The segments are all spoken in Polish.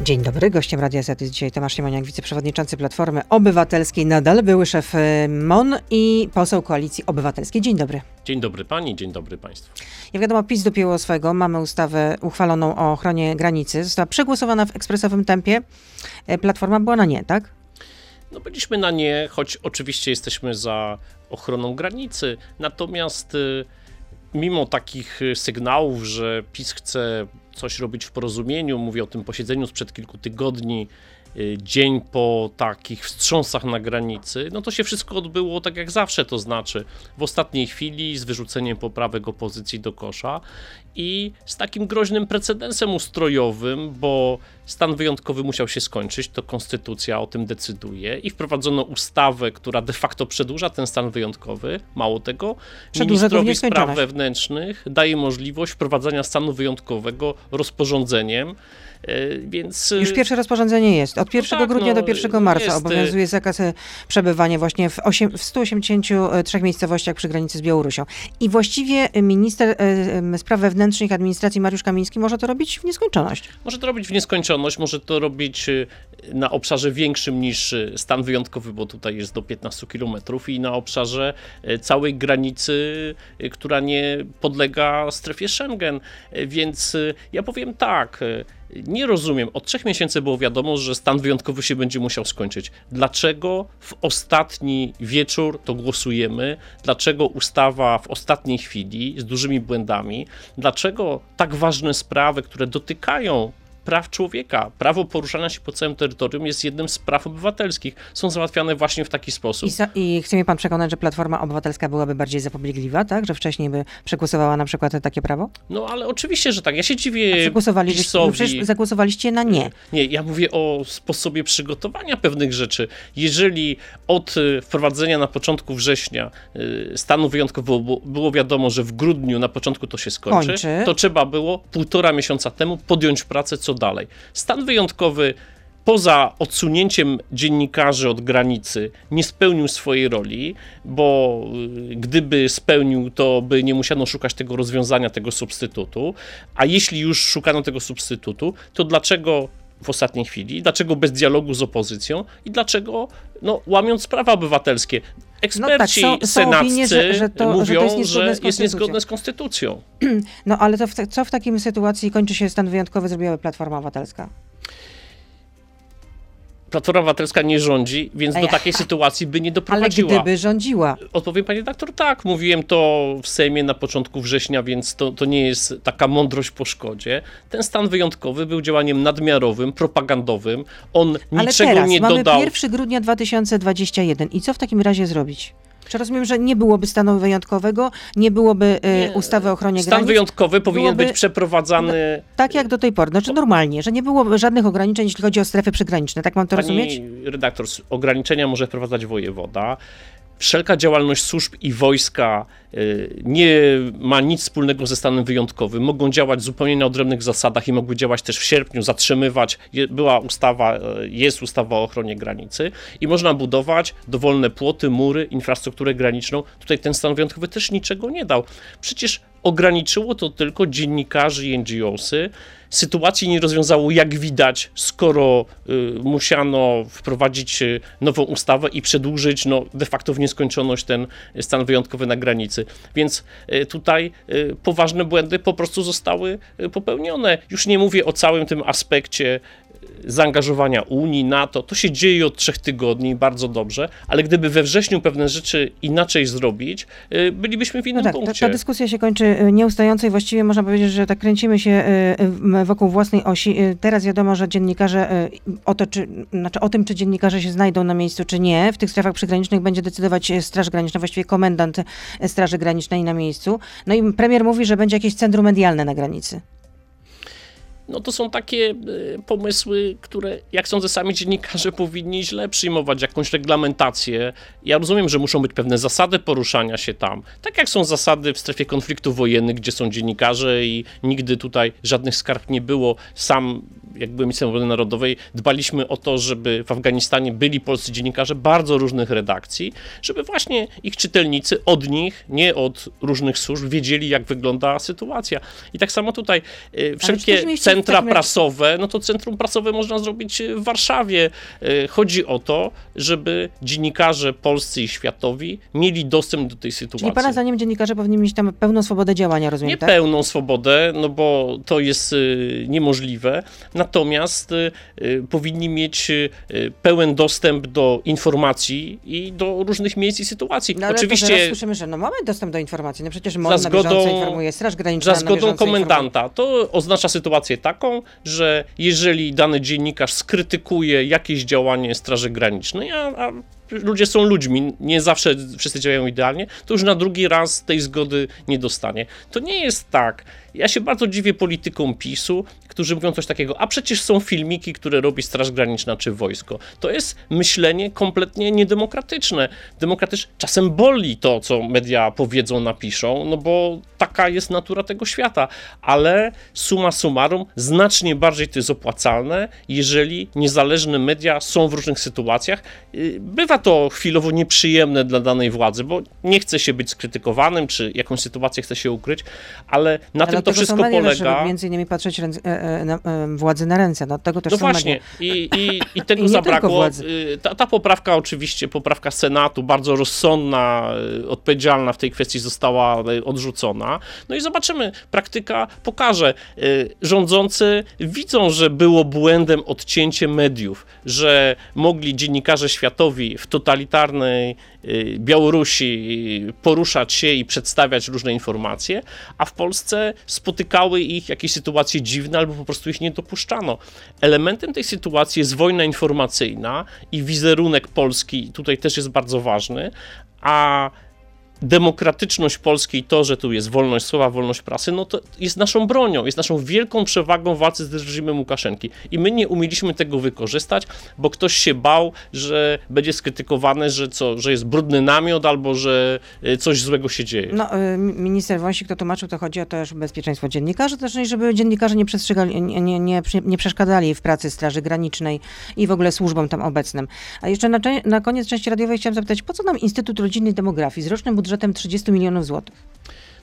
Dzień dobry, gościem Radia Z jest dzisiaj Tomasz Siemoniak, wiceprzewodniczący Platformy Obywatelskiej, nadal były szef y, MON i poseł Koalicji Obywatelskiej. Dzień dobry. Dzień dobry pani, dzień dobry państwu. Jak wiadomo, PiS dopięło swego. Mamy ustawę uchwaloną o ochronie granicy. Została przegłosowana w ekspresowym tempie. Y, Platforma była na nie, tak? No byliśmy na nie, choć oczywiście jesteśmy za ochroną granicy, natomiast y, mimo takich y, sygnałów, że PiS chce coś robić w porozumieniu, mówię o tym posiedzeniu sprzed kilku tygodni, dzień po takich wstrząsach na granicy, no to się wszystko odbyło tak jak zawsze, to znaczy w ostatniej chwili z wyrzuceniem poprawek opozycji do kosza i z takim groźnym precedensem ustrojowym, bo stan wyjątkowy musiał się skończyć, to konstytucja o tym decyduje i wprowadzono ustawę, która de facto przedłuża ten stan wyjątkowy. Mało tego, Przedłuża ministrowi spraw wewnętrznych daje możliwość wprowadzania stanu wyjątkowego rozporządzeniem, więc... Już pierwsze rozporządzenie jest. Od 1 tak, grudnia no, do 1 marca jest, obowiązuje zakaz przebywania właśnie w, osiem, w 183 miejscowościach przy granicy z Białorusią. I właściwie minister spraw wewnętrznych i administracji Mariusz Kamiński może to robić w nieskończoność. Może to robić w nieskończoność, może to robić na obszarze większym niż stan wyjątkowy, bo tutaj jest do 15 km i na obszarze całej granicy, która nie podlega strefie Schengen. Więc ja powiem tak. Nie rozumiem. Od trzech miesięcy było wiadomo, że stan wyjątkowy się będzie musiał skończyć. Dlaczego w ostatni wieczór to głosujemy? Dlaczego ustawa w ostatniej chwili z dużymi błędami? Dlaczego tak ważne sprawy, które dotykają praw człowieka, prawo poruszania się po całym terytorium jest jednym z praw obywatelskich, są załatwiane właśnie w taki sposób. I, za, I chce mnie pan przekonać, że Platforma Obywatelska byłaby bardziej zapobiegliwa, tak? Że wcześniej by przegłosowała na przykład takie prawo? No ale oczywiście, że tak. Ja się dziwię no PiSowi. przecież zagłosowaliście na nie. Nie, ja mówię o sposobie przygotowania pewnych rzeczy. Jeżeli od y, wprowadzenia na początku września y, stanu wyjątkowego było, było wiadomo, że w grudniu na początku to się skończy, Kończy. to trzeba było półtora miesiąca temu podjąć pracę, co dalej. Stan wyjątkowy poza odsunięciem dziennikarzy od granicy nie spełnił swojej roli, bo y, gdyby spełnił, to by nie musiano szukać tego rozwiązania, tego substytutu. A jeśli już szukano tego substytutu, to dlaczego w ostatniej chwili, dlaczego bez dialogu z opozycją i dlaczego no, łamiąc prawa obywatelskie? Eksperci są- są senaccy opinie, że- że to- że to mówią, jest niezgodne z jest konstytucją. niezgodne z konstytucją. No ale to w, co w takim sytuacji kończy się stan wyjątkowy, zrobiłaby Platforma Obywatelska? Platforma Obywatelska nie rządzi, więc do takiej sytuacji by nie Ale doprowadziła. gdyby rządziła, Odpowiem panie redaktor, tak, mówiłem to w Sejmie na początku września, więc to, to nie jest taka mądrość po szkodzie. Ten stan wyjątkowy był działaniem nadmiarowym, propagandowym. On ale niczego teraz nie mamy dodał. 1 grudnia 2021 i co w takim razie zrobić? Czy rozumiem, że nie byłoby stanu wyjątkowego, nie byłoby e, Nie. ustawy o ochronie Stan granic? wyjątkowy powinien byłoby- być przeprowadzany. Tak jak do tej pory, znaczy normalnie, że nie było żadnych ograniczeń, jeśli chodzi o strefy przygraniczne. Tak mam to rozumieć? Pani redaktor, s- ograniczenia może wprowadzać wojewoda. Wszelka działalność służb i wojska y, nie ma nic wspólnego ze stanem wyjątkowym. Mogą działać zupełnie na odrębnych zasadach i mogły działać też w sierpniu, zatrzymywać. Była ustawa, y, jest ustawa o ochronie granicy i można budować dowolne płoty, mury, infrastrukturę graniczną. Tutaj ten stan wyjątkowy też niczego nie dał. Przecież ograniczyło to tylko dziennikarzy i NGOsy. Sytuacji nie rozwiązało, jak widać, skoro y, musiano wprowadzić y, nową ustawę i przedłużyć no, de facto w nieskończoność ten stan wyjątkowy na granicy. Więc y, tutaj y, poważne błędy po prostu zostały y, popełnione. Już nie mówię o całym tym aspekcie zaangażowania Unii, NATO, to się dzieje od trzech tygodni, bardzo dobrze, ale gdyby we wrześniu pewne rzeczy inaczej zrobić, y, bylibyśmy w innym No tak, ta, punkcie. ta dyskusja się kończy y, nieustająco i właściwie można powiedzieć, że tak kręcimy się y, wokół własnej osi. Teraz wiadomo, że dziennikarze o, to, czy, znaczy o tym, czy dziennikarze się znajdą na miejscu, czy nie, w tych strefach przygranicznych będzie decydować Straż Graniczna, właściwie komendant Straży Granicznej na miejscu. No i premier mówi, że będzie jakieś centrum medialne na granicy. No to są takie y, pomysły, które, jak sądzę, sami dziennikarze powinni źle przyjmować, jakąś reglamentację. Ja rozumiem, że muszą być pewne zasady poruszania się tam. Tak jak są zasady w strefie konfliktów wojennych, gdzie są dziennikarze i nigdy tutaj żadnych skarg nie było. Sam jak byłem ministrem obrony narodowej, dbaliśmy o to, żeby w Afganistanie byli polscy dziennikarze bardzo różnych redakcji, żeby właśnie ich czytelnicy od nich, nie od różnych służb, wiedzieli, jak wygląda sytuacja. I tak samo tutaj y, wszelkie centra prasowe, no to centrum prasowe można zrobić w Warszawie. Y, chodzi o to, żeby dziennikarze polscy i światowi mieli dostęp do tej sytuacji. Czyli pana zdaniem dziennikarze powinni mieć tam pełną swobodę działania, rozumiem, Nie tak? pełną swobodę, no bo to jest niemożliwe, natomiast y, y, powinni mieć y, pełen dostęp do informacji i do różnych miejsc i sytuacji. No, ale Oczywiście słyszymy, że no mamy dostęp do informacji, no przecież MON Za zgodą- informuje, Straż Graniczna za zgodą komendanta. To oznacza sytuację taką, że jeżeli dany dziennikarz skrytykuje jakieś działanie Straży Granicznej, a, a ludzie są ludźmi, nie zawsze wszyscy działają idealnie, to już na drugi raz tej zgody nie dostanie. To nie jest tak. Ja się bardzo dziwię politykom PiSu, którzy mówią coś takiego, a przecież są filmiki, które robi Straż Graniczna czy wojsko. To jest myślenie kompletnie niedemokratyczne. Demokratyczne. Czasem boli to, co media powiedzą, napiszą, no bo taka jest natura tego świata, ale summa summarum znacznie bardziej to jest opłacalne, jeżeli niezależne media są w różnych sytuacjach. Yy, Bywa to chwilowo nieprzyjemne dla danej władzy, bo nie chce się być skrytykowanym, czy jakąś sytuację chce się ukryć, ale na Ale tym to wszystko polega. Żeby między innymi patrzeć e, e, na, władzy na ręce, no tego też No właśnie, i, i, i tego I zabrakło. Y, Ta, ta poprawka, oczywiście, poprawka Senatu, bardzo rozsądna, y, odpowiedzialna w tej kwestii została y, odrzucona. No i zobaczymy, praktyka pokaże. Rządzący widzą, że było błędem odcięcie mediów, że mogli dziennikarze światowi w totalitarnej Białorusi y, poruszać się i przedstawiać różne informacje, a w Polsce spotykały ich jakieś sytuacje dziwne albo po prostu ich nie dopuszczano. Elementem tej sytuacji jest wojna informacyjna i wizerunek Polski tutaj też jest bardzo ważny, a demokratyczność Polski i to, że tu jest wolność słowa, wolność prasy, no to jest naszą bronią, jest naszą wielką przewagą w walce z reżimem Łukaszenki. I my nie umieliśmy tego wykorzystać, bo ktoś się bał, że będzie skrytykowane, że co, że jest brudny namiot albo że y, coś złego się dzieje. No, y, minister Wąsik to tłumaczył, to chodzi o też bezpieczeństwo dziennikarzy, też i żeby dziennikarze nie, nie, nie, nie, nie przeszkadzali w pracy Straży Granicznej i w ogóle służbom tam obecnym. A jeszcze na, na koniec części radiowej chciałam zapytać, po co nam Instytut Rodzinnej Demografii z rocznym budżetem 30 milionów złotych?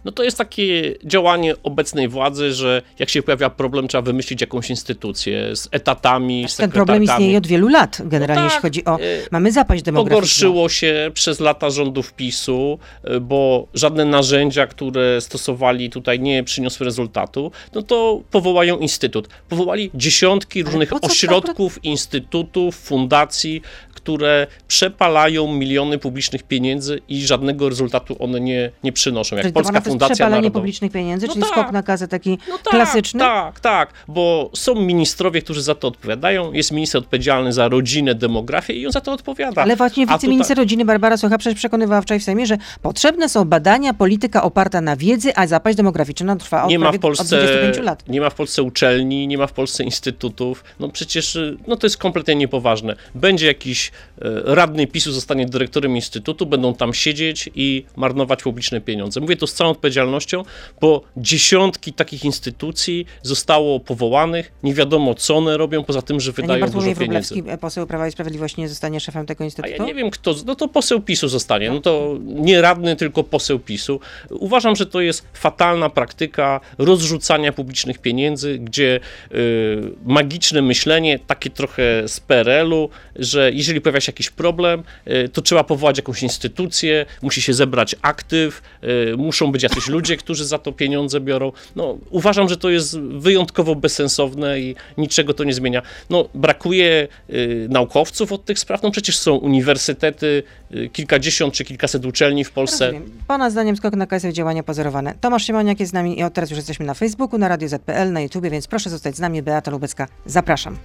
No to jest takie działanie obecnej władzy, że jak się pojawia problem, trzeba wymyślić jakąś instytucję z etatami, z Ten problem istnieje od wielu lat, generalnie tak, jeśli chodzi o... y, Mamy zapaść demograficzną. Pogorszyło się przez lata rządów PiSu, y, bo żadne narzędzia, które stosowali tutaj nie przyniosły rezultatu, no to powołają instytut. Powołali dziesiątki różnych ośrodków, instytutów, fundacji, które przepalają miliony publicznych pieniędzy i żadnego rezultatu one nie, nie przynoszą. Jak Czyli Polska to jest Fundacja przepalenie Narodowa. publicznych pieniędzy, No czyli tak. skok na kasę taki No tak, klasyczny? Tak, tak, bo są ministrowie, którzy za to odpowiadają. Jest minister odpowiedzialny za rodzinę, demografię i on za to odpowiada. Ale właśnie wiceminister tutaj- rodziny Barbara Socha przecież przekonywała wczoraj w Sejmie, że potrzebne są badania, polityka oparta na wiedzy, a zapaść demograficzna trwa od, nie ma w Polsce, od 25 lat. Nie ma w Polsce uczelni, nie ma w Polsce instytutów. No przecież no to jest kompletnie niepoważne. Będzie jakiś radny PiSu, zostanie dyrektorem instytutu, będą tam siedzieć i marnować publiczne pieniądze. Mówię to z całą odpowiedzialnością, bo dziesiątki takich instytucji zostało powołanych. Nie wiadomo, co one robią, poza tym, że A wydają dużo pieniędzy. Wróblewski, e, poseł Prawa i Sprawiedliwości, nie zostanie szefem tego A instytutu? ja nie wiem, kto. No to poseł PiSu zostanie. No to nie radny, tylko poseł PiSu. Uważam, że to jest fatalna praktyka rozrzucania publicznych pieniędzy, gdzie y, magiczne myślenie, takie trochę z PRL-u, że jeżeli pojawia się jakiś problem, y, to trzeba powołać jakąś instytucję, musi się zebrać aktyw, y, muszą być jacyś ludzie, którzy za to pieniądze biorą. No, uważam, że to jest wyjątkowo bezsensowne i niczego to nie zmienia. No, brakuje y, naukowców od tych spraw. No przecież są uniwersytety, kilkadziesiąt czy kilkaset uczelni w Polsce. Rozumiem. Pana zdaniem skok na kasę działania pozorowane. Tomasz Siemoniak jest z nami i od teraz już jesteśmy na Facebooku, na Radio ZPL, na YouTubie, więc proszę zostać z nami. Beata Lubecka, zapraszam.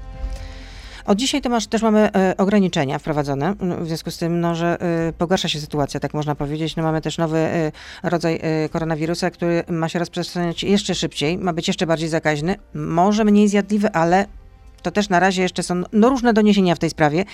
Od dzisiaj Tomasz, też mamy e, ograniczenia wprowadzone, no, w związku z tym, no, że e, pogarsza się sytuacja, tak można powiedzieć. No, mamy też nowy e, rodzaj koronawirusa, który ma się rozprzestrzeniać jeszcze szybciej, ma być jeszcze bardziej zakaźny, może mniej zjadliwy, ale To też na razie jeszcze są no, różne doniesienia w tej sprawie.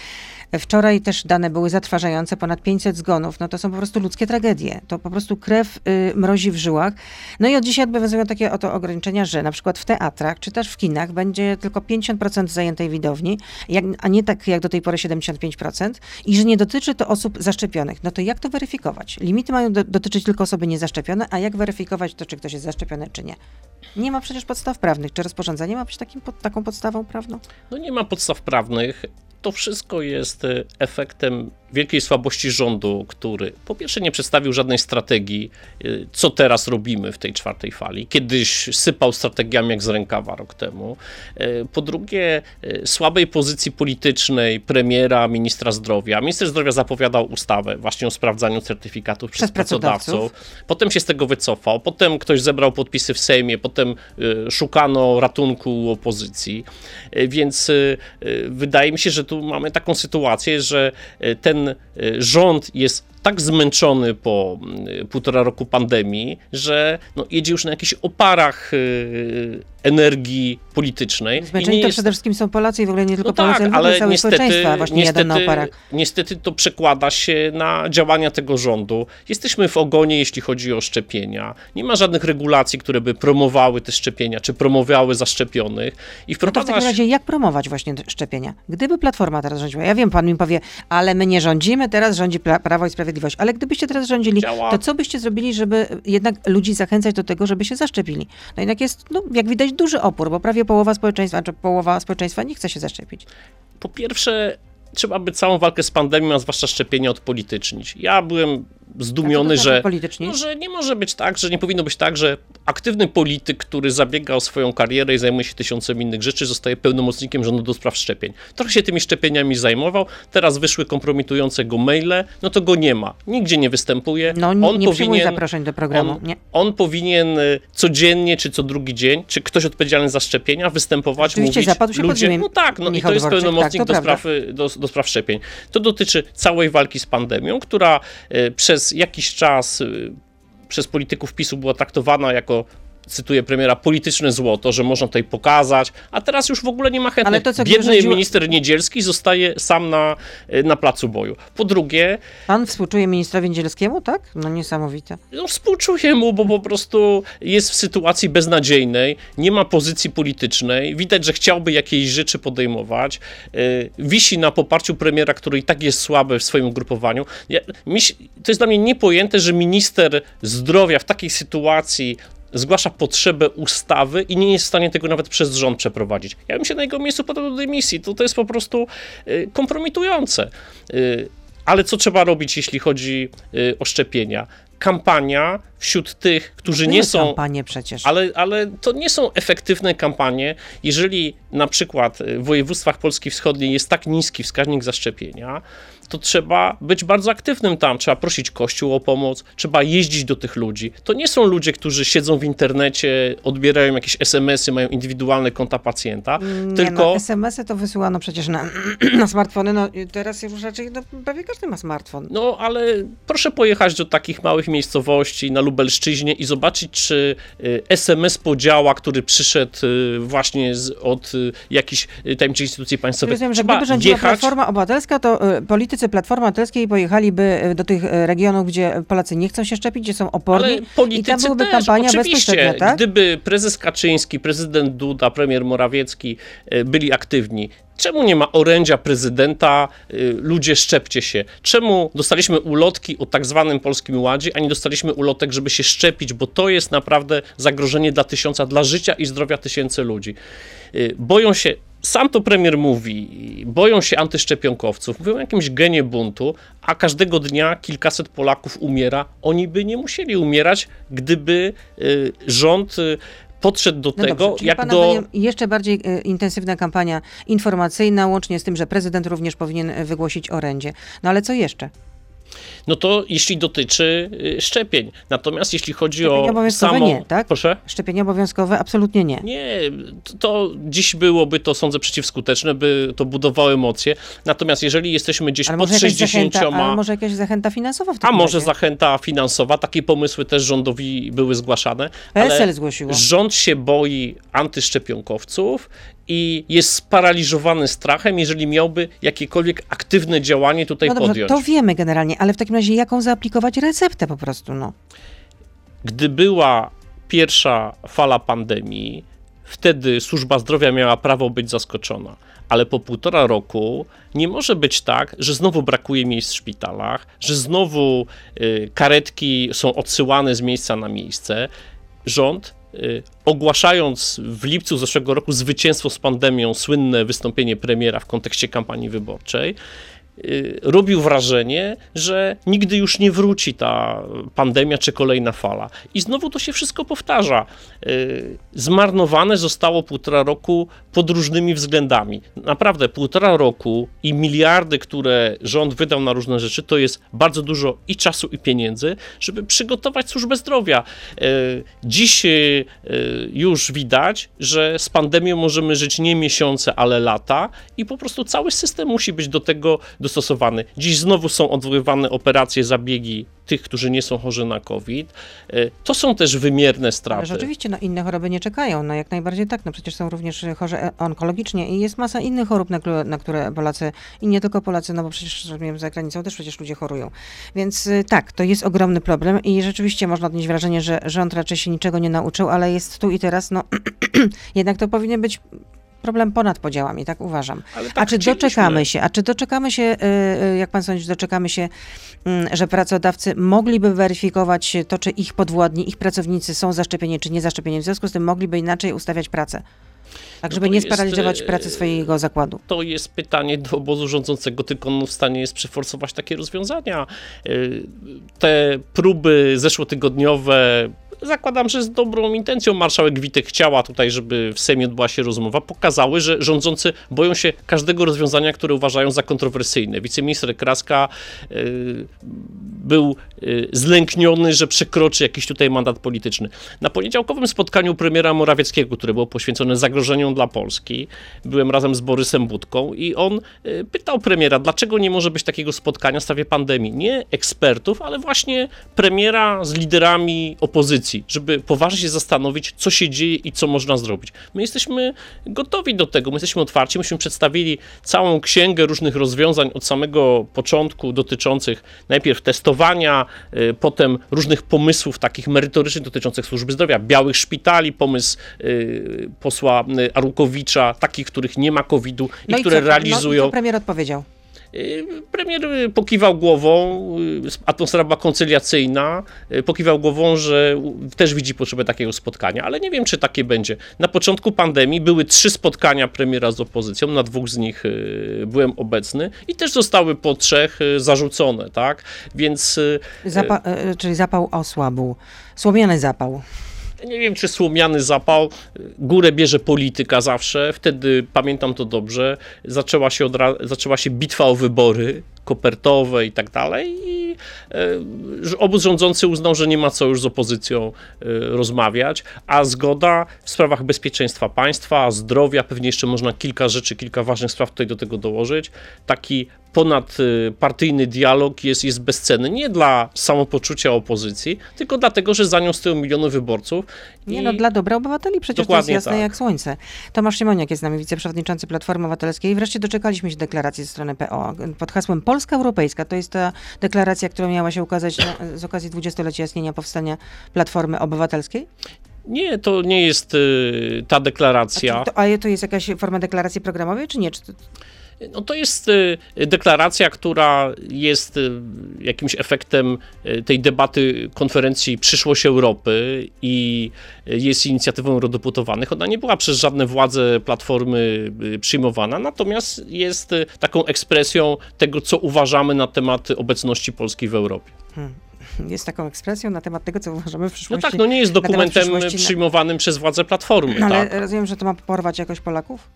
Wczoraj też dane były zatrważające, ponad 500 zgonów. No to są po prostu ludzkie tragedie. To po prostu krew y, mrozi w żyłach. No i od dzisiaj obowiązują takie oto ograniczenia, że na przykład w teatrach czy też w kinach będzie tylko 50% zajętej widowni, jak, a nie tak jak do tej pory 75% i że nie dotyczy to osób zaszczepionych. No to jak to weryfikować? Limity mają do, dotyczyć tylko osoby niezaszczepione, a jak weryfikować to, czy ktoś jest zaszczepiony, czy nie? Nie ma przecież podstaw prawnych. Czy rozporządzenie ma być takim, pod, taką podstawą prawną? No nie ma podstaw prawnych. To wszystko jest e, efektem wielkiej słabości rządu, który po pierwsze nie przedstawił żadnej strategii, y, co teraz robimy w tej czwartej fali. Kiedyś sypał strategiami jak z rękawa rok temu. Y, po drugie, y, słabej pozycji politycznej premiera, ministra zdrowia. Minister zdrowia zapowiadał ustawę właśnie o sprawdzaniu certyfikatów przez, Przez pracodawców. pracodawców. Potem się z tego wycofał. Potem ktoś zebrał podpisy w Sejmie. Potem szukano ratunku u opozycji. Więc wydaje mi się, że tu mamy taką sytuację, że ten ten y, rząd jest tak zmęczony po y, półtora roku pandemii, że no, jedzie już na jakichś oparach y, energii politycznej. Zmęczeni to jest... przede wszystkim są Polacy i w ogóle nie tylko no Polacy, tak, ale, całe niestety, społeczeństwa właśnie niestety, na oparach. Niestety to przekłada się na działania tego rządu. Jesteśmy w ogonie, jeśli chodzi o szczepienia. Nie ma żadnych regulacji, które by promowały te szczepienia, czy promowały zaszczepionych. I No to w wprowadza takim razie jak promować właśnie szczepienia? Gdyby Platforma teraz rządziła, ja wiem, pan mi powie, ale my nie rządzimy, teraz rządzi pra Prawo i Sprawiedliwość, ale gdybyście teraz rządzili, Działa. to co byście zrobili, żeby jednak ludzi zachęcać do tego, żeby się zaszczepili? No jednak jest, no, jak widać, duży opór, bo prawie połowa społeczeństwa, czy połowa społeczeństwa nie chce się zaszczepić. Po pierwsze, trzeba by całą walkę z pandemią, a zwłaszcza szczepienia odpolitycznić. Ja byłem zdumiony, że, no, że nie może być tak, że nie powinno być tak, że aktywny polityk, który zabiega o swoją karierę i zajmuje się tysiącem innych rzeczy, zostaje pełnomocnikiem rządu do spraw szczepień. Trochę się tymi szczepieniami zajmował, teraz wyszły kompromitujące go maile, no to go nie ma. Nigdzie nie występuje. No nie, nie przyjmuj zaproszeń do programu. On, on powinien y, codziennie czy co drugi dzień, czy ktoś odpowiedzialny za szczepienia, występować, Rzeczywiście mówić zapadł się ludzie, no tak, no i to jest Dworczyk, pełnomocnik tak, do, spraw, y, do, do spraw szczepień. To dotyczy całej walki z pandemią, która y, przez jakiś czas y, przez polityków PiSu była traktowana jako cytuję premiera, polityczne złoto, że można tutaj pokazać, a teraz już w ogóle nie ma chętnych. Ale to, co Biedny rządziło- minister Niedzielski zostaje sam na, y, na placu boju. Po drugie, Pan współczuje ministrowi Niedzielskiemu, tak? No niesamowite. no, współczuję mu, bo po prostu jest w sytuacji beznadziejnej, nie ma pozycji politycznej, widać, że chciałby jakieś rzeczy podejmować, yy, wisi na poparciu premiera, który i tak jest słaby w swoim ugrupowaniu. Ja, to jest dla mnie niepojęte, że minister zdrowia w takiej sytuacji zgłasza potrzebę ustawy i nie jest w stanie tego nawet przez rząd przeprowadzić. Ja bym się na jego miejscu podał do dymisji. To, to jest po prostu y, kompromitujące. Y, ale co trzeba robić, jeśli chodzi y, o szczepienia? Kampania wśród tych, którzy Były nie są. kampanie przecież. Ale, ale to nie są efektywne kampanie, jeżeli na przykład w województwach Polski Wschodniej jest tak niski wskaźnik zaszczepienia, to trzeba być bardzo aktywnym tam, trzeba prosić Kościół o pomoc, trzeba jeździć do tych ludzi. To nie są ludzie, którzy siedzą w internecie, odbierają jakieś SMS-y, mają indywidualne konta pacjenta, Nie, tylko... no, SMS-y to wysyłano przecież na, na smartfony. No, teraz już raczej no, prawie każdy ma smartfon. No, ale proszę pojechać do takich małych miejscowości na Lubelszczyźnie i zobaczyć, czy y, SMS podziała, który przyszedł y, właśnie z, od y, jakichś y, tajemniczych instytucji państwowych. Rozumiem, że gdyby rządziła Platforma Obywatelska, to y, politycy Platformy Obywatelskiej pojechaliby y, do tych y, regionów, gdzie Polacy nie chcą się szczepić, gdzie są oporni ale i politycy tam byłyby też, kampania oczywiście. tak? Gdyby prezes Kaczyński, prezydent Duda, premier Morawiecki y, byli aktywni, czemu nie ma orędzia prezydenta, ludzie szczepcie się? Czemu dostaliśmy ulotki o tak zwanym Polskim Ładzie, a nie dostaliśmy ulotek, żeby się szczepić, bo to jest naprawdę zagrożenie dla tysiąca, dla życia i zdrowia tysięcy ludzi. Boją się sam to premier mówi, boją się antyszczepionkowców, mówią o jakimś genie buntu, a każdego dnia kilkaset Polaków umiera. Oni by nie musieli umierać, gdyby y, rząd y, podszedł do No tego, dobrze, jak pana do... zdaniem jeszcze bardziej y, intensywna kampania informacyjna, łącznie z tym, że prezydent również powinien wygłosić orędzie. No ale co jeszcze? No to jeśli dotyczy y, szczepień. Natomiast jeśli chodzi Szczepienia o obowiązkowe samą... nie, tak? Proszę? Szczepienia obowiązkowe absolutnie nie. Nie, to- to dziś byłoby to, sądzę, przeciwskuteczne, by to budowało emocje. Natomiast jeżeli jesteśmy gdzieś Ale pod może, jakaś 60, zachęta, ale może jakaś zachęta finansowa w a takim może razie? zachęta finansowa, takie pomysły też rządowi były zgłaszane. PSL ale zgłosiło. Rząd się boi antyszczepionkowców i jest sparaliżowany strachem, jeżeli miałby jakiekolwiek aktywne działanie tutaj No dobrze, podjąć. to wiemy generalnie, ale w takim razie jaką zaaplikować receptę po prostu, no. Gdy była pierwsza fala pandemii, wtedy służba zdrowia miała prawo być zaskoczona. Ale po półtora roku nie może być tak, że znowu brakuje miejsc w szpitalach, że znowu y, karetki są odsyłane z miejsca na miejsce. Rząd, ogłaszając w lipcu zeszłego roku zwycięstwo z pandemią, słynne wystąpienie premiera w kontekście kampanii wyborczej, y, robił wrażenie, że nigdy już nie wróci ta pandemia czy kolejna fala. I znowu to się wszystko powtarza. Y, Zmarnowane zostało półtora roku pod różnymi względami. Naprawdę, półtora roku i miliardy, które rząd wydał na różne rzeczy, to jest bardzo dużo i czasu, i pieniędzy, żeby przygotować służbę zdrowia. Y, Dziś y, y, już widać, że z pandemią możemy żyć nie miesiące, ale lata i po prostu cały system musi być do tego Dziś znowu są odwoływane operacje, zabiegi tych, którzy nie są chorzy na COVID. Y, To są też wymierne straty. Rzeczywiście no, inne choroby nie czekają, no jak najbardziej tak, no przecież są również chorzy e- onkologicznie i jest masa innych chorób, na, na które Polacy, i nie tylko Polacy, no bo przecież rozumiem, za granicą też przecież ludzie chorują. Więc y, tak, to jest ogromny problem i rzeczywiście można odnieść wrażenie, że rząd raczej się niczego nie nauczył, ale jest tu i teraz, no jednak to powinien być problem ponad podziałami, tak uważam. Ale A tak czy chcieliśmy. doczekamy się, a czy doczekamy się, y, y, jak pan sądzi, doczekamy się, mm, że pracodawcy mogliby weryfikować to, czy ich podwładni, ich pracownicy są zaszczepieni, czy nie zaszczepieni, w związku z tym mogliby inaczej ustawiać pracę, tak No żeby to nie jest, sparaliżować y, pracy swojego zakładu. To jest pytanie do obozu rządzącego, tylko on w stanie jest przeforsować takie rozwiązania. Te próby zeszłotygodniowe, zakładam, że z dobrą intencją marszałek Witek chciała tutaj, żeby w Sejmie odbyła się rozmowa, pokazały, że rządzący boją się każdego rozwiązania, które uważają za kontrowersyjne. Wiceminister Kraska y, był y, zlękniony, że przekroczy jakiś tutaj mandat polityczny. Na poniedziałkowym spotkaniu premiera Morawieckiego, które było poświęcone zagrożeniom dla Polski, byłem razem z Borysem Budką i on y, pytał premiera, dlaczego nie może być takiego spotkania w sprawie pandemii. Nie ekspertów, ale właśnie premiera z liderami opozycji, żeby poważnie się zastanowić, co się dzieje i co można zrobić. My jesteśmy gotowi do tego, my jesteśmy otwarci, myśmy przedstawili całą księgę różnych rozwiązań od samego początku dotyczących najpierw testowania, y, potem różnych pomysłów takich merytorycznych dotyczących służby zdrowia, białych szpitali, pomysł y, posła y, Arłukowicza, takich, których nie ma COVID-u i które co, No, i realizują. co premier odpowiedział? Y, Premier y, pokiwał głową, y, atmosfera była koncyliacyjna, pokiwał głową, że też widzi potrzebę takiego spotkania, ale nie wiem, czy takie będzie. Na początku pandemii były trzy spotkania premiera z opozycją, na dwóch z nich byłem obecny i też zostały po trzech zarzucone, tak? Więc Zapa- czyli zapał osłabł. Słomiany zapał. Nie wiem, czy słomiany zapał, górę bierze polityka zawsze, wtedy, pamiętam to dobrze, zaczęła się, zaczęła się bitwa o wybory kopertowe i tak dalej i e, obóz rządzący uznał, że nie ma co już z opozycją e, rozmawiać, a zgoda w sprawach bezpieczeństwa państwa, zdrowia, pewnie jeszcze można kilka rzeczy, kilka ważnych spraw tutaj do tego dołożyć, taki ponadpartyjny dialog jest, jest bezcenny nie dla samopoczucia opozycji, tylko dlatego, że za nią stoją miliony wyborców. Nie i- no, dla dobra obywateli przecież Dokładnie to jest jasne tak. jak słońce. Tomasz Siemoniak jest z nami, wiceprzewodniczący Platformy Obywatelskiej. Wreszcie doczekaliśmy się deklaracji ze strony PO pod hasłem Polska Europejska. To jest ta deklaracja, która miała się ukazać na, z okazji 20-lecia istnienia powstania Platformy Obywatelskiej. Nie, to nie jest y, ta A, deklaracja. czy to, a to jest jakaś forma deklaracji programowej, czy nie? Czy to, No to jest y, deklaracja, która jest y, jakimś efektem y, tej debaty konferencji Przyszłość Europy i jest inicjatywą eurodeputowanych. Ona nie była przez żadne władze Platformy przyjmowana, natomiast jest taką ekspresją tego, co uważamy na temat obecności Polski w Europie. jest taką ekspresją na temat tego, co uważamy w No przyszłości. tak, no nie jest dokumentem przyszłości, na- przyjmowanym przez władze Platformy. No, ale tak. rozumiem, że to ma porwać jakoś Polaków?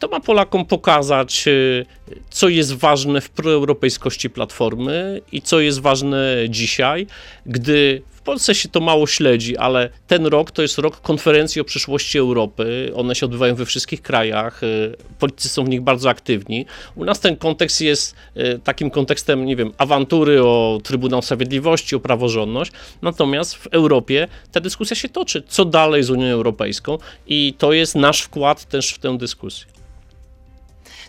To ma Polakom pokazać, y, co jest ważne w proeuropejskości Platformy i co jest ważne dzisiaj, gdy w Polsce się to mało śledzi, ale ten rok to jest rok konferencji o przyszłości Europy. One się odbywają we wszystkich krajach. y, Politycy są w nich bardzo aktywni. U nas ten kontekst jest y, takim kontekstem, nie wiem, awantury o Trybunał Sprawiedliwości, o praworządność. Natomiast w Europie ta dyskusja się toczy. Co dalej z Unią Europejską? I to jest nasz wkład też w tę dyskusję.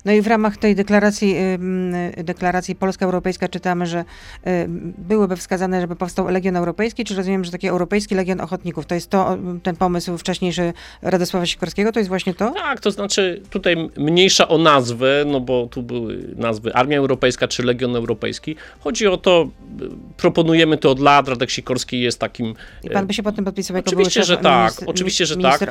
No i w ramach tej deklaracji, ym, y, deklaracji polska-europejska czytamy, że ym, byłyby wskazane, żeby powstał Legion Europejski, czy rozumiem, że taki Europejski Legion Ochotników. To jest to, ten pomysł wcześniejszy Radosława Sikorskiego, to jest właśnie to? Tak, to znaczy tutaj mniejsza o nazwę, no bo tu były nazwy Armia Europejska czy Legion Europejski. Chodzi o to, y, proponujemy to od lat, Radek Sikorski jest takim... I pan by się pod tym podpisał jako Oczywiście, że tak, minister, oczywiście, że tak.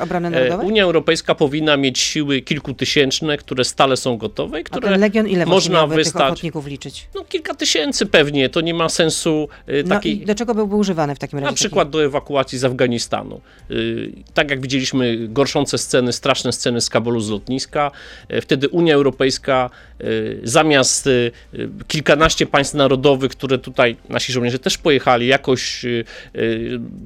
Unia Europejska powinna mieć siły kilkutysięczne, które stale są gotowe i A które ten Legion ile można tych wystać. ochotników liczyć? No kilka tysięcy pewnie, to nie ma sensu y, No takiej... i do czego byłby używany w takim razie? Na przykład do ewakuacji z Afganistanu. Y, Tak jak widzieliśmy gorszące sceny, straszne sceny z Kabulu z lotniska, y, wtedy Unia Europejska y, zamiast y, y, kilkanaście państw narodowych, które tutaj nasi żołnierze też pojechali, jakoś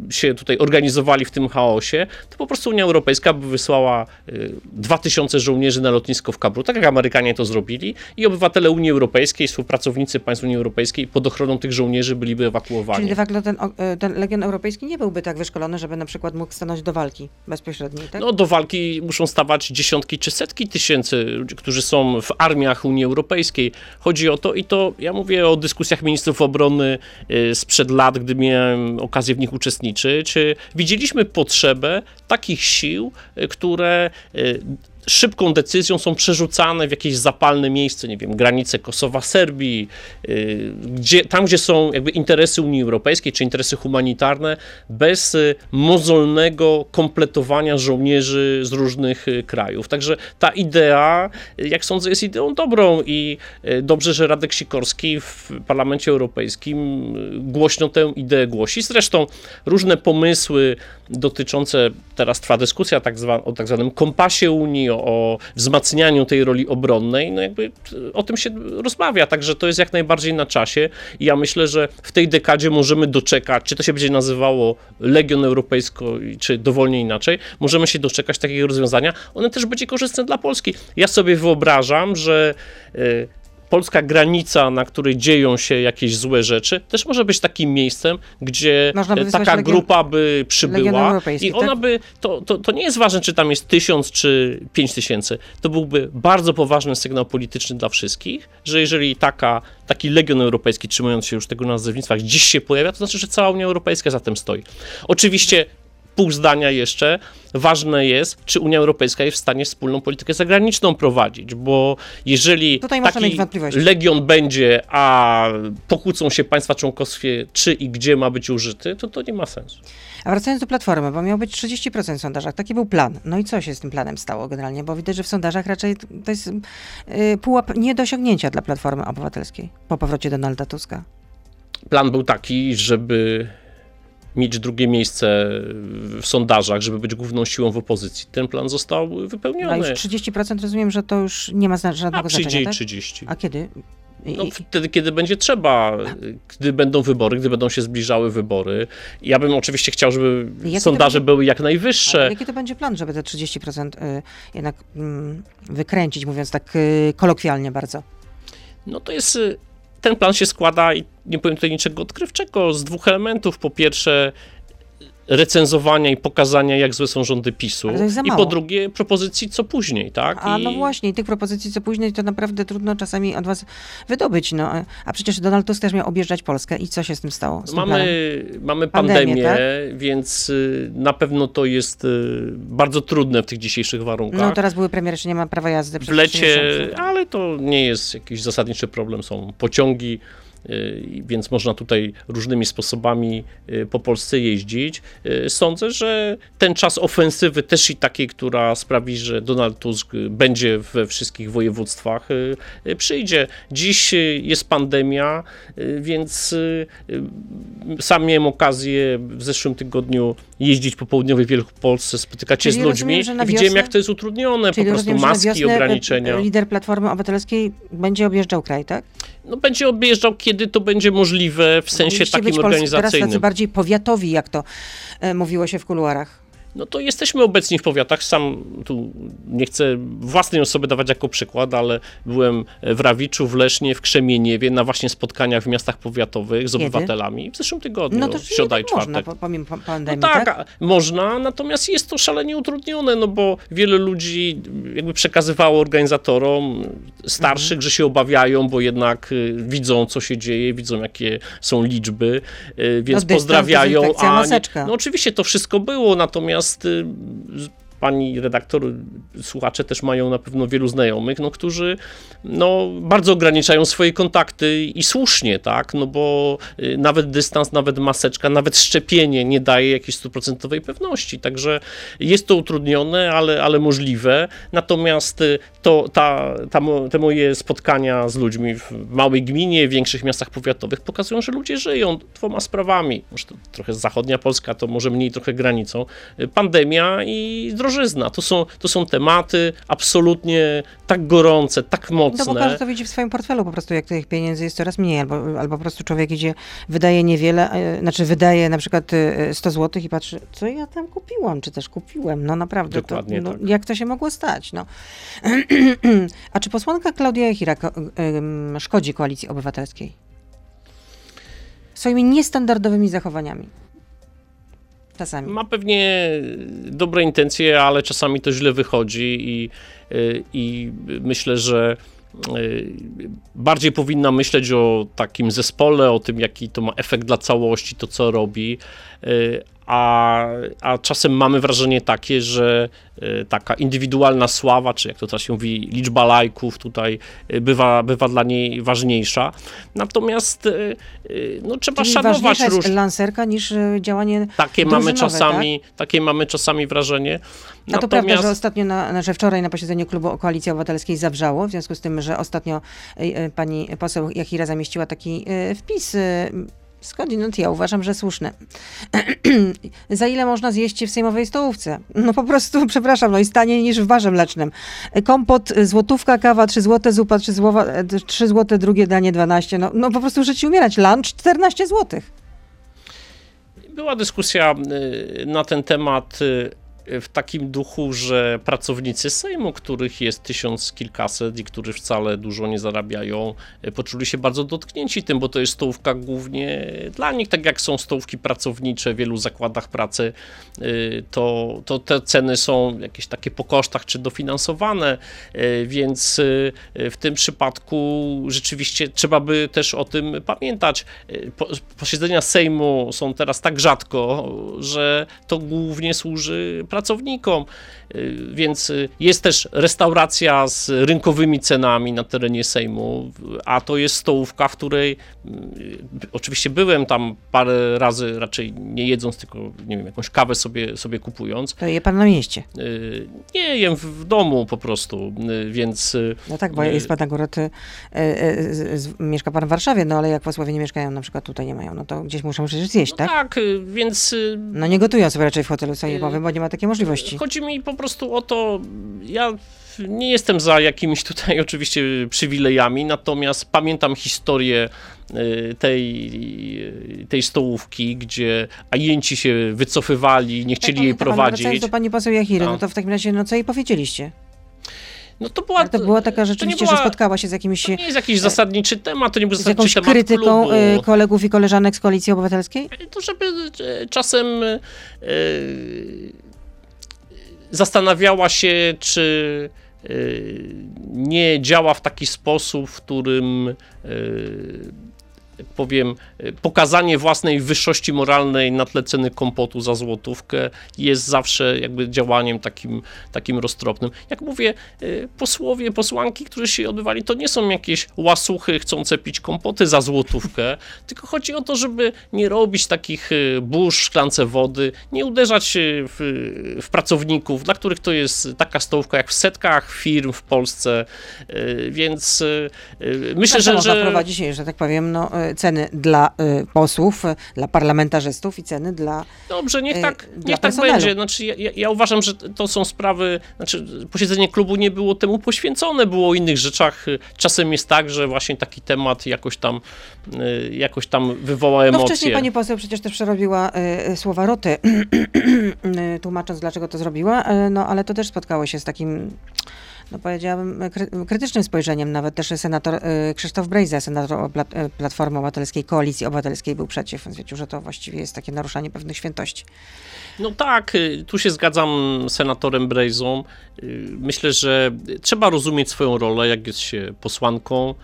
się tutaj organizowali w tym chaosie, to po prostu Unia Europejska by wysłała y, dwa tysiące żołnierzy na lotnisko w Kabulu, tak jak Amerykanie to zrobili i obywatele Unii Europejskiej, współpracownicy państw Unii Europejskiej pod ochroną tych żołnierzy byliby ewakuowani. Czyli de facto ten, e, ten Legion Europejski nie byłby tak wyszkolony, żeby na przykład mógł stanąć do walki bezpośredniej, tak? No, do walki muszą stawać dziesiątki czy setki tysięcy ludzi, którzy są w armiach Unii Europejskiej. Chodzi o to i to, ja mówię o dyskusjach ministrów obrony y, sprzed lat, gdy miałem okazję w nich uczestniczyć. Y, Widzieliśmy potrzebę takich sił, które szybką decyzją są przerzucane w jakieś zapalne miejsce, nie wiem, granice Kosowa, Serbii, y, gdzie, tam, gdzie są jakby interesy Unii Europejskiej czy interesy humanitarne, bez y, mozolnego kompletowania żołnierzy z różnych y, krajów. Także ta idea, jak sądzę, jest ideą dobrą i dobrze, że Radek Sikorski w Parlamencie Europejskim głośno tę ideę głosi. Zresztą różne pomysły dotyczące, teraz trwa dyskusja tak zwa, o tak zwanym kompasie Unii, o, wzmacnianiu tej roli obronnej, no jakby y, o tym się rozmawia, także to jest jak najbardziej na czasie i ja myślę, że w tej dekadzie możemy doczekać, czy to się będzie nazywało Legion Europejsko, czy dowolnie inaczej, możemy się doczekać takiego rozwiązania. One też będzie korzystne dla Polski. Ja sobie wyobrażam, że y, polska granica, na której dzieją się jakieś złe rzeczy, też może być takim miejscem, gdzie e, taka grupa by przybyła i ona tak? by, to, to, to nie jest ważne, czy tam jest tysiąc, czy pięć tysięcy, to byłby bardzo poważny sygnał polityczny dla wszystkich, że jeżeli taka, taki Legion Europejski, trzymając się już tego nazewnictwa, dziś się pojawia, to znaczy, że cała Unia Europejska za tym stoi. Oczywiście pół zdania jeszcze. Ważne jest, czy Unia Europejska jest w stanie wspólną politykę zagraniczną prowadzić, bo jeżeli Tutaj taki legion będzie, a pokłócą się państwa członkowskie, czy i gdzie ma być użyty, to to nie ma sensu. A wracając do Platformy, bo miał być 30% w sondażach, taki był plan. No i co się z tym planem stało generalnie? Bo widać, że w sondażach raczej to jest y, pułap nie do osiągnięcia dla Platformy Obywatelskiej po powrocie Donalda Tuska. Plan był taki, żeby mieć drugie miejsce w sondażach, żeby być główną siłą w opozycji. Ten plan został No już wypełniony. 30% rozumiem, że to już nie ma zna- A żadnego przyjdzie znaczenia, tak? 30. A kiedy? No, wtedy, kiedy będzie trzeba, gdy będą wybory, gdy będą się zbliżały wybory. Ja bym oczywiście chciał, żeby sondaże będzie- były jak najwyższe. jaki to będzie plan, żeby te 30% y, jednak mm, wykręcić, mówiąc tak y, kolokwialnie bardzo? No to jest. Ten plan się składa, i nie powiem tutaj niczego odkrywczego, z dwóch elementów. Po pierwsze, recenzowania i pokazania, jak złe są rządy PiSu. I po drugie, propozycji, co później, tak? A I no właśnie, tych propozycji co później to naprawdę trudno czasami od was wydobyć. No. a- przecież Donald Tusk też miał objeżdżać Polskę i co się z tym stało? Z planem? Mamy, mamy Pandemię, pandemię, tak? więc y, na pewno to jest y, bardzo trudne w tych dzisiejszych warunkach. No teraz były premiery, że nie ma prawa jazdy. w lecie, ale to nie jest jakiś zasadniczy problem. Są pociągi, więc można tutaj różnymi sposobami po Polsce jeździć. Sądzę, że ten czas ofensywy też i takiej, która sprawi, że Donald Tusk będzie we wszystkich województwach, przyjdzie. Dziś jest pandemia, więc sam miałem okazję w zeszłym tygodniu jeździć po południowej Wielkopolsce, spotykać się z ludźmi rozumiem, i widziałem, jak to jest utrudnione, po prostu rozumiem, maski i ograniczenia. Lider Platformy Obywatelskiej będzie objeżdżał kraj, tak? No będzie objeżdżał, kiedy to będzie możliwe w sensie takim być organizacyjnym. Teraz tacy bardziej powiatowi, jak to e, mówiło się w kuluarach no to jesteśmy obecni w powiatach. Sam tu nie chcę własnej osoby dawać jako przykład, ale byłem w Rawiczu, w Lesznie, w Krzemieniewie na właśnie spotkaniach w miastach powiatowych z Kiedy? obywatelami w zeszłym tygodniu, no to środa i czwartek. Można, pomimo pandemii, no tak, tak? można, natomiast jest to szalenie utrudnione, no bo wiele ludzi jakby przekazywało organizatorom starszych, mhm. że się obawiają, bo jednak y, widzą, co się dzieje, widzą, jakie są liczby, y, więc no, pozdrawiają. A nie, no oczywiście to wszystko było, natomiast Natomiast y, pani redaktor, słuchacze też mają na pewno wielu znajomych, no, którzy no, bardzo ograniczają swoje kontakty i słusznie, tak, no bo y, nawet dystans, nawet maseczka, nawet szczepienie nie daje jakiejś stuprocentowej pewności, także jest to utrudnione, ale, ale możliwe, natomiast y, to, ta, ta, te moje spotkania z ludźmi w małej gminie, w większych miastach powiatowych pokazują, że ludzie żyją dwoma sprawami, może trochę zachodnia Polska, to może mniej trochę granicą, pandemia i drożyzna drożyzna. To są, to są tematy absolutnie tak gorące, tak mocne. No bo każdy to widzi w swoim portfelu po prostu, jak tych pieniędzy jest coraz mniej, albo, albo po prostu człowiek idzie, wydaje niewiele, e, znaczy wydaje na przykład 100 e, zł i patrzy, co ja tam kupiłam, czy też kupiłem. No naprawdę, to, no, tak. jak to się mogło stać? No. A czy posłanka Klaudia Jachira szkodzi Koalicji Obywatelskiej? Swoimi niestandardowymi zachowaniami. Czasami. Ma pewnie dobre intencje, ale czasami to źle wychodzi i, y, i myślę, że y, bardziej powinna myśleć o takim zespole, o tym, jaki to ma efekt dla całości, to co robi, y, a, a czasem mamy wrażenie takie, że e, taka indywidualna sława, czy jak to teraz się mówi, liczba lajków tutaj e, bywa, bywa dla niej ważniejsza. Natomiast e, no, trzeba Czyli szanować róż... lancerka niż działanie takie mamy czasami, tak? Takie mamy czasami wrażenie. A Natomiast... to prawda, że ostatnio, na, że wczoraj na posiedzeniu klubu Koalicji Obywatelskiej zawrzało, w związku z tym, że ostatnio pani poseł Jachira zamieściła taki wpis Skądinąd ja uważam, że słuszne. Za ile można zjeść w sejmowej stołówce? No po prostu, przepraszam, no jest taniej niż w barze mlecznym. Kompot, złotówka, kawa, 3 złote, zupa, 3, złowa, 3 złote, drugie danie 12. No, no po prostu żyć i umierać. Lunch 14 złotych. Była dyskusja y, na ten temat y, w takim duchu, że pracownicy Sejmu, których jest tysiąc kilkaset i którzy wcale dużo nie zarabiają, e, poczuli się bardzo dotknięci tym, bo to jest stołówka głównie dla nich, tak jak są stołówki pracownicze w wielu zakładach pracy, e, to, to te ceny są jakieś takie po kosztach czy dofinansowane, e, więc w tym przypadku rzeczywiście trzeba by też o tym pamiętać. Posiedzenia Sejmu są teraz tak rzadko, że to głównie służy pracownikom, y, więc y, jest też restauracja z rynkowymi cenami na terenie Sejmu, a to jest stołówka, w której y, oczywiście byłem tam parę razy, raczej nie jedząc, tylko nie wiem, jakąś kawę sobie, sobie kupując. To je pan na mieście? Nie, jem w domu po prostu, więc... No tak, bo jest pan akurat, mieszka pan w Warszawie, no ale jak posłowie nie mieszkają, na przykład tutaj nie mają, no to gdzieś muszą przecież zjeść, no tak? Tak, więc... No nie gotują sobie raczej w hotelu sejmowym, bo nie ma takiej takie możliwości. Chodzi mi po prostu o to, ja nie jestem za jakimiś tutaj oczywiście przywilejami, natomiast pamiętam historię y, tej, tej stołówki, gdzie ajenci się wycofywali, nie chcieli tak, jej prowadzić. Wracając do pani poseł Jachiry, no. no to w takim razie, no co jej powiedzieliście? No to była, to była taka rzeczywiście, była, że spotkała się z jakimiś... To nie jest jakiś zasadniczy temat, to nie był zasadniczy temat krytyką klubu. Kolegów i koleżanek z Koalicji Obywatelskiej? To żeby czasem zastanawiała się, czy y, nie działa w taki sposób, w którym y, powiem, pokazanie własnej wyższości moralnej na tle ceny kompotu za złotówkę jest zawsze jakby działaniem takim, takim roztropnym. Jak mówię, posłowie, posłanki, którzy się odbywali, to nie są jakieś łasuchy chcące pić kompoty za złotówkę, tylko chodzi o to, żeby nie robić takich burz w szklance wody, nie uderzać w, w pracowników, dla których to jest taka stołówka jak w setkach firm w Polsce, więc myślę, że... Można że... wprowadzić, że tak powiem, no, ceny dla posłów, dla parlamentarzystów i ceny dla Dobrze, niech tak, niech tak będzie. Znaczy, ja, ja, uważam, że to są sprawy, znaczy posiedzenie klubu nie było temu poświęcone, było o innych rzeczach. Czasem jest tak, że właśnie taki temat jakoś tam, jakoś tam wywoła emocje. No wcześniej pani poseł przecież też przerobiła y, słowa roty, tłumacząc dlaczego to zrobiła, y, no ale to też spotkało się z takim no powiedziałabym, krytycznym spojrzeniem. Nawet też senator Krzysztof Brejza, senator Platformy Obywatelskiej, Koalicji Obywatelskiej był przeciw. Stwierdził, że to właściwie jest takie naruszanie pewnych świętości. No tak, tu się zgadzam z senatorem Brejzą. Myślę, że trzeba rozumieć swoją rolę, jak jest się posłanką,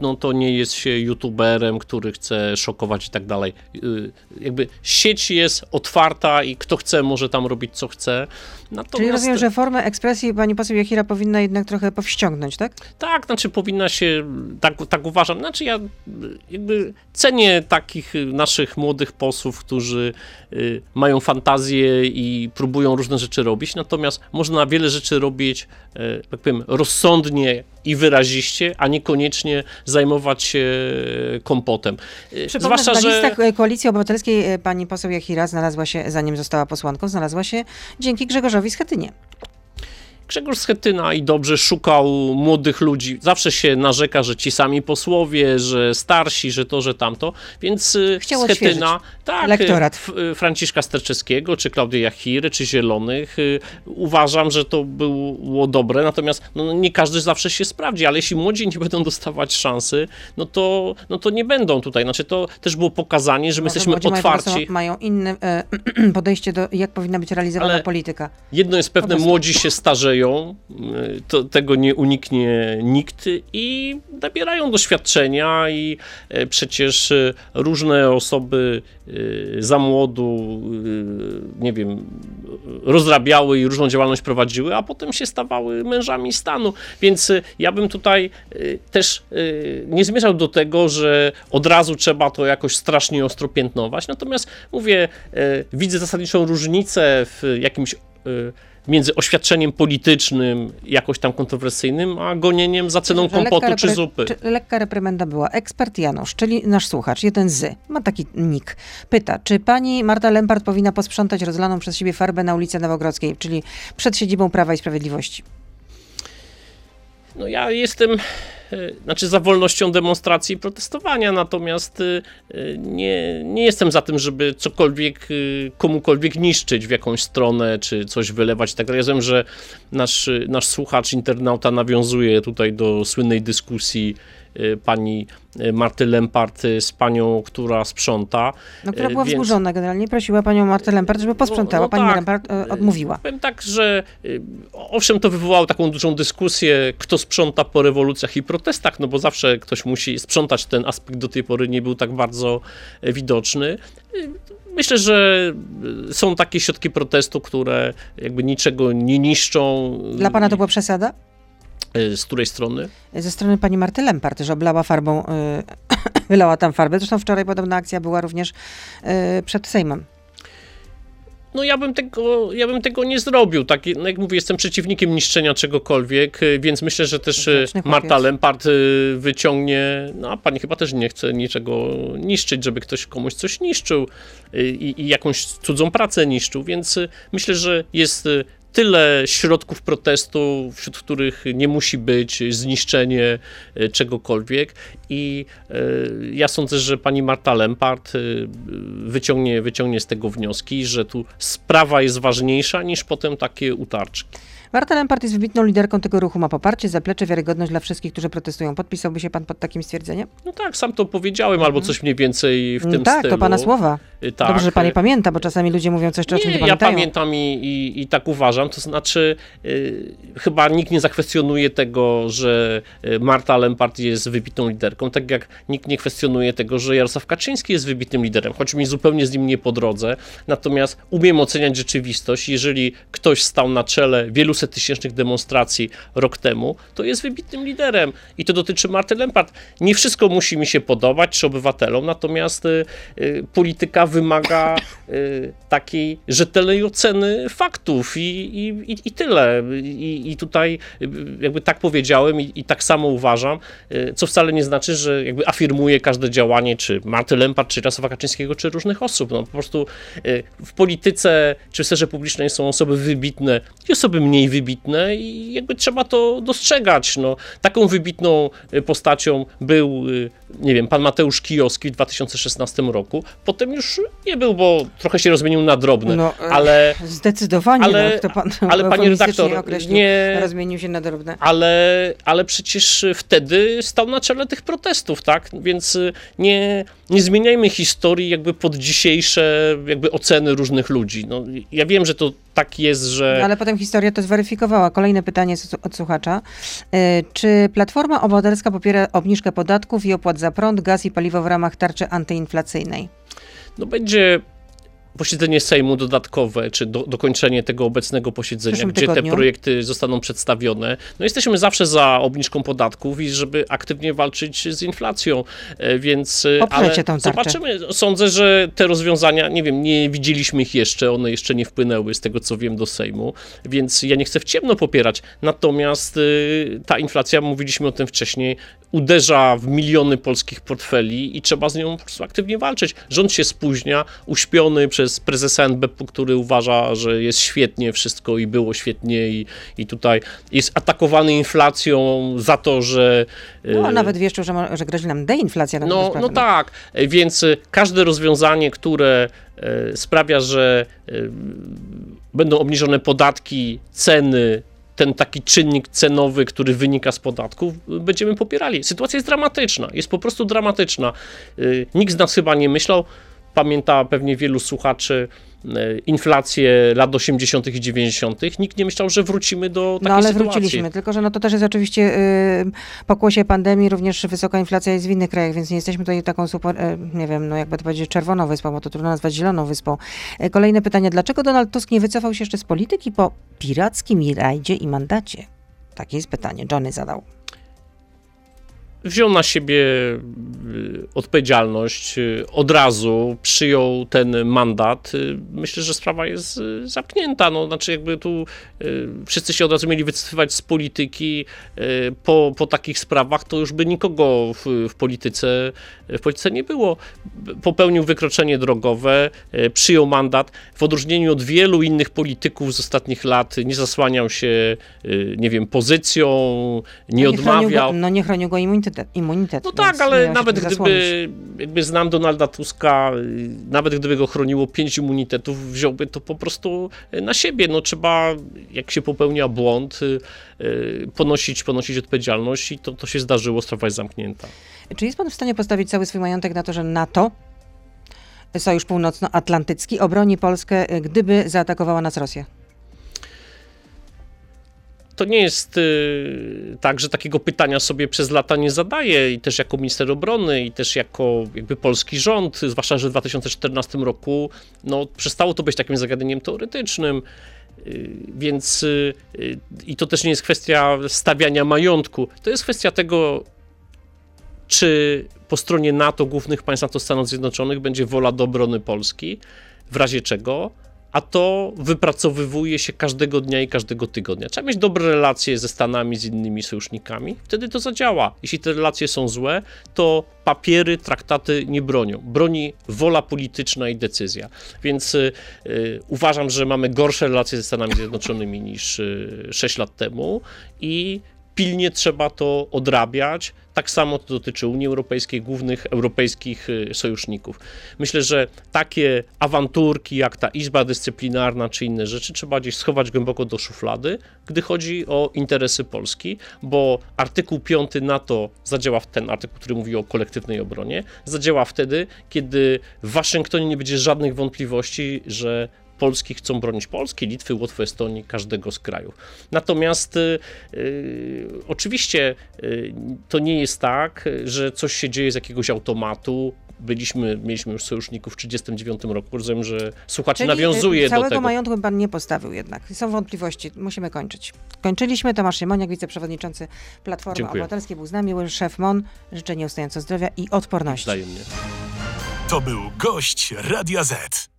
no to nie jest się youtuberem, który chce szokować i tak dalej. Jakby sieć jest otwarta i kto chce, może tam robić co chce. Natomiast... Czyli rozumiem, że formę ekspresji pani poseł Jachira powinna jednak trochę powściągnąć, tak? Tak, znaczy powinna się, tak, tak uważam. Znaczy ja jakby cenię takich naszych młodych posłów, którzy y, mają fantazję i próbują różne rzeczy robić, natomiast można wiele rzeczy robić, y, tak powiem, rozsądnie i wyraziście, a niekoniecznie zajmować się kompotem. Przypomnę, Zwłaszcza, że na listach Koalicji Obywatelskiej pani poseł Jachira znalazła się, zanim została posłanką, znalazła się dzięki Grzegorzowi Schetynie. Grzegorz Schetyna i dobrze szukał młodych ludzi. Zawsze się narzeka, że ci sami posłowie, że starsi, że to, że tamto. Więc y, Chciał Schetyna, tak, Lektorat. Franciszka Sterczewskiego, czy Klaudia Jachiry, czy Zielonych. Y, uważam, że to było dobre, natomiast no, nie każdy zawsze się sprawdzi, ale jeśli młodzi nie będą dostawać szansy, no to, no to nie będą tutaj. Znaczy to też było pokazanie, że my Może jesteśmy otwarci. Mają, mają inne e, podejście do, jak powinna być realizowana ale polityka. Jedno jest pewne, młodzi się starzeją, to, tego nie uniknie nikt i nabierają doświadczenia i e, przecież e, różne osoby e, za młodu, nie wiem, rozrabiały i różną działalność prowadziły, a potem się stawały mężami stanu. Więc ja bym tutaj też nie zmierzał do tego, że od razu trzeba to jakoś strasznie ostro piętnować. Natomiast mówię, widzę zasadniczą różnicę w jakimś między oświadczeniem politycznym, jakoś tam kontrowersyjnym, a gonieniem za ceną kompotu czy zupy. Czy lekka reprymenda była. Ekspert Janusz, czyli nasz słuchacz, jeden z, ma taki nick, pyta, czy pani Marta Lempart powinna posprzątać rozlaną przez siebie farbę na ulicy Nowogrodzkiej, czyli przed siedzibą Prawa i Sprawiedliwości? No ja jestem znaczy za wolnością demonstracji i protestowania, natomiast nie, nie jestem za tym, żeby cokolwiek komukolwiek niszczyć w jakąś stronę, czy coś wylewać tak wiem, że nasz, nasz słuchacz, internauta nawiązuje tutaj do słynnej dyskusji pani Marty Lempart z panią, która sprząta. No, która była Więc... wzburzona generalnie. Prosiła panią Martę Lempart, żeby posprzątała. No, no pani tak. Lempart e, odmówiła. Powiem tak, że owszem, to wywołało taką dużą dyskusję, kto sprząta po rewolucjach i protestach, no bo zawsze ktoś musi sprzątać. Ten aspekt do tej pory nie był tak bardzo widoczny. Myślę, że są takie środki protestu, które jakby niczego nie niszczą. Dla pana to była przesada? Z której strony? Ze strony pani Marty Lempart, że oblała farbą, yy, wylała tam farbę. Zresztą wczoraj podobna akcja była również yy, przed Sejmem. No ja bym tego, ja bym tego nie zrobił. Tak, no jak mówię, jestem przeciwnikiem niszczenia czegokolwiek, więc myślę, że też Marta Lempart wyciągnie, no a pani chyba też nie chce niczego niszczyć, żeby ktoś komuś coś niszczył i, i jakąś cudzą pracę niszczył, więc myślę, że jest tyle środków protestu, wśród których nie musi być zniszczenie e, czegokolwiek. I e, ja sądzę, że pani Marta Lempart e, wyciągnie, wyciągnie z tego wnioski, że tu sprawa jest ważniejsza niż potem takie utarczki. Marta Lempart jest wybitną liderką tego ruchu, ma poparcie, zaplecze, wiarygodność dla wszystkich, którzy protestują. Podpisałby się pan pod takim stwierdzeniem? No tak, sam to powiedziałem, albo coś mniej więcej w tym tak, stylu. to pana słowa. Tak. Dobrze, że pan je pamięta, bo czasami ludzie mówią coś, o czym nie, Nie, ja pamiętają. pamiętam i, i, i tak uważam. To znaczy, y, chyba nikt nie zakwestionuje tego, że y, Marta Lempart jest wybitną liderką, tak jak nikt nie kwestionuje tego, że Jarosław Kaczyński jest wybitnym liderem, choć mi zupełnie z nim nie po drodze. Natomiast umiem oceniać rzeczywistość. Jeżeli ktoś stał na czele wieluset tysięcznych demonstracji rok temu, to jest wybitnym liderem. I to dotyczy Marty Lempart. Nie wszystko musi mi się podobać, czy obywatelom, natomiast y, y, polityka wymaga y, takiej rzetelnej oceny faktów i, i, i, i tyle. I, I tutaj y, jakby tak powiedziałem i, tak samo uważam, y, co wcale nie znaczy, że jakby afirmuję każde działanie, czy Marty Lempart, czy Jarosława Kaczyńskiego, czy różnych osób. No, po prostu y, w polityce, czy w sferze publicznej są osoby wybitne i osoby mniej wybitne i jakby trzeba to dostrzegać. No, taką wybitną y, postacią był, y, nie wiem, pan Mateusz Kijowski w 2016 roku. Potem już nie był, bo trochę się rozmienił na drobne, No, ale... Zdecydowanie, Ale- no, to pan ale panie redaktor, określił, nie- rozmienił się na drobne. Ale, ale przecież wtedy stał na czele tych protestów, tak? Więc y, nie, nie zmieniajmy historii jakby pod dzisiejsze jakby oceny różnych ludzi. No, ja wiem, że to tak jest, że... Ale potem historia to zweryfikowała. Kolejne pytanie od słuchacza. E, Czy Platforma Obywatelska popiera obniżkę podatków i opłat za prąd, gaz i paliwo w ramach tarczy antyinflacyjnej? no będzie posiedzenie Sejmu dodatkowe, czy do, dokończenie tego obecnego posiedzenia, gdzie te projekty zostaną przedstawione. No jesteśmy zawsze za obniżką podatków i żeby aktywnie walczyć z inflacją, e, więc... e, Poprzecie ale zobaczymy. Sądzę, że te rozwiązania, nie wiem, nie widzieliśmy ich jeszcze, one jeszcze nie wpłynęły z tego, co wiem, do Sejmu, więc ja nie chcę w ciemno popierać. Natomiast y, ta inflacja, mówiliśmy o tym wcześniej, uderza w miliony polskich portfeli i trzeba z nią po prostu aktywnie walczyć. Rząd się spóźnia, uśpiony przez prezesa NBP, który uważa, że jest świetnie wszystko i było świetnie i, i tutaj jest atakowany inflacją za to, że... No, a nawet wieszczą, że, że grozi nam deinflacja. na no, no tak, e, więc y, każde rozwiązanie, które e, sprawia, że e, będą obniżone podatki, ceny, ten taki czynnik cenowy, który wynika z podatków, będziemy popierali. Sytuacja jest dramatyczna, jest po prostu dramatyczna. Nikt z nas chyba nie myślał, pamięta pewnie wielu słuchaczy, e, inflację lat 80. i 90. Nikt nie myślał, że wrócimy do takiej No ale sytuacji. wróciliśmy, tylko że no to też jest oczywiście y, pokłosie pandemii, również wysoka inflacja jest w innych krajach, więc nie jesteśmy tutaj taką super, y, nie wiem, no jakby to powiedzieć, czerwoną wyspą, bo to trudno nazwać zieloną wyspą. Y, kolejne pytanie, dlaczego Donald Tusk nie wycofał się jeszcze z polityki po pirackim rajdzie i mandacie? Takie jest pytanie, Johnny zadał. Wziął na siebie y, odpowiedzialność, y, od razu przyjął ten mandat. Y, Myślę, że sprawa jest zamknięta. No, znaczy, jakby tu wszyscy się od razu mieli wycofywać z polityki po, po takich sprawach, to już by nikogo w, w, polityce, w polityce nie było. Popełnił wykroczenie drogowe, przyjął mandat. W odróżnieniu od wielu innych polityków z ostatnich lat nie zasłaniał się, nie wiem, pozycją, nie No chronił odmawiał. Go, no nie chronił go immunitet. Immunitet No więc tak, ale nawet zasłonić. gdyby jakby znam Donalda Tuska, y, nawet gdyby go chroniło pięć immunitetów, wziąłby to po prostu y, na siebie. No trzeba, jak się popełnia błąd, y, ponosić, ponosić odpowiedzialność i to, to się zdarzyło, sprawa jest zamknięta. Czy jest pan w stanie postawić cały swój majątek na to, że NATO, Sojusz Północnoatlantycki, obroni Polskę, gdyby zaatakowała nas Rosja? To nie jest y, tak, że takiego pytania sobie przez lata nie zadaję i też jako minister obrony i też jako jakby polski rząd, zwłaszcza, że w 2014 roku no, przestało to być takim zagadnieniem teoretycznym. Y, Więc y, i to też nie jest kwestia stawiania majątku, to jest kwestia tego, czy po stronie NATO, głównych państw NATO Stanów Zjednoczonych będzie wola do obrony Polski, w razie czego, a to wypracowywuje się każdego dnia i każdego tygodnia. Trzeba mieć dobre relacje ze Stanami, z innymi sojusznikami, wtedy to zadziała. Jeśli te relacje są złe, to papiery, traktaty nie bronią. Broni wola polityczna i decyzja. Więc y, y, uważam, że mamy gorsze relacje ze Stanami Zjednoczonymi niż y, 6 lat temu i pilnie trzeba to odrabiać. Tak samo to dotyczy Unii Europejskiej, głównych europejskich y, sojuszników. Myślę, że takie awanturki jak ta Izba Dyscyplinarna czy inne rzeczy trzeba gdzieś schować głęboko do szuflady, gdy chodzi o interesy Polski, bo artykuł 5 NATO zadziała w ten artykuł, który mówi o kolektywnej obronie, zadziała wtedy, kiedy w Waszyngtonie nie będzie żadnych wątpliwości, że Polski chcą bronić Polski, Litwy, Łotwy, Estonii, każdego z krajów. Natomiast y, y, oczywiście y, to nie jest tak, że coś się dzieje z jakiegoś automatu. Byliśmy, mieliśmy już sojuszników w 1939 roku. Rozumiem, że słuchacz Czyli nawiązuje całego do tego. majątku pan nie postawił jednak. Są wątpliwości. Musimy kończyć. Kończyliśmy. Tomasz Siemoniak, wiceprzewodniczący Platformy Dziękuję. Obywatelskiej, był z nami. Był szef MON. Życzę nieustająco zdrowia i odporności. Wzajemnie. To był gość Radia Z.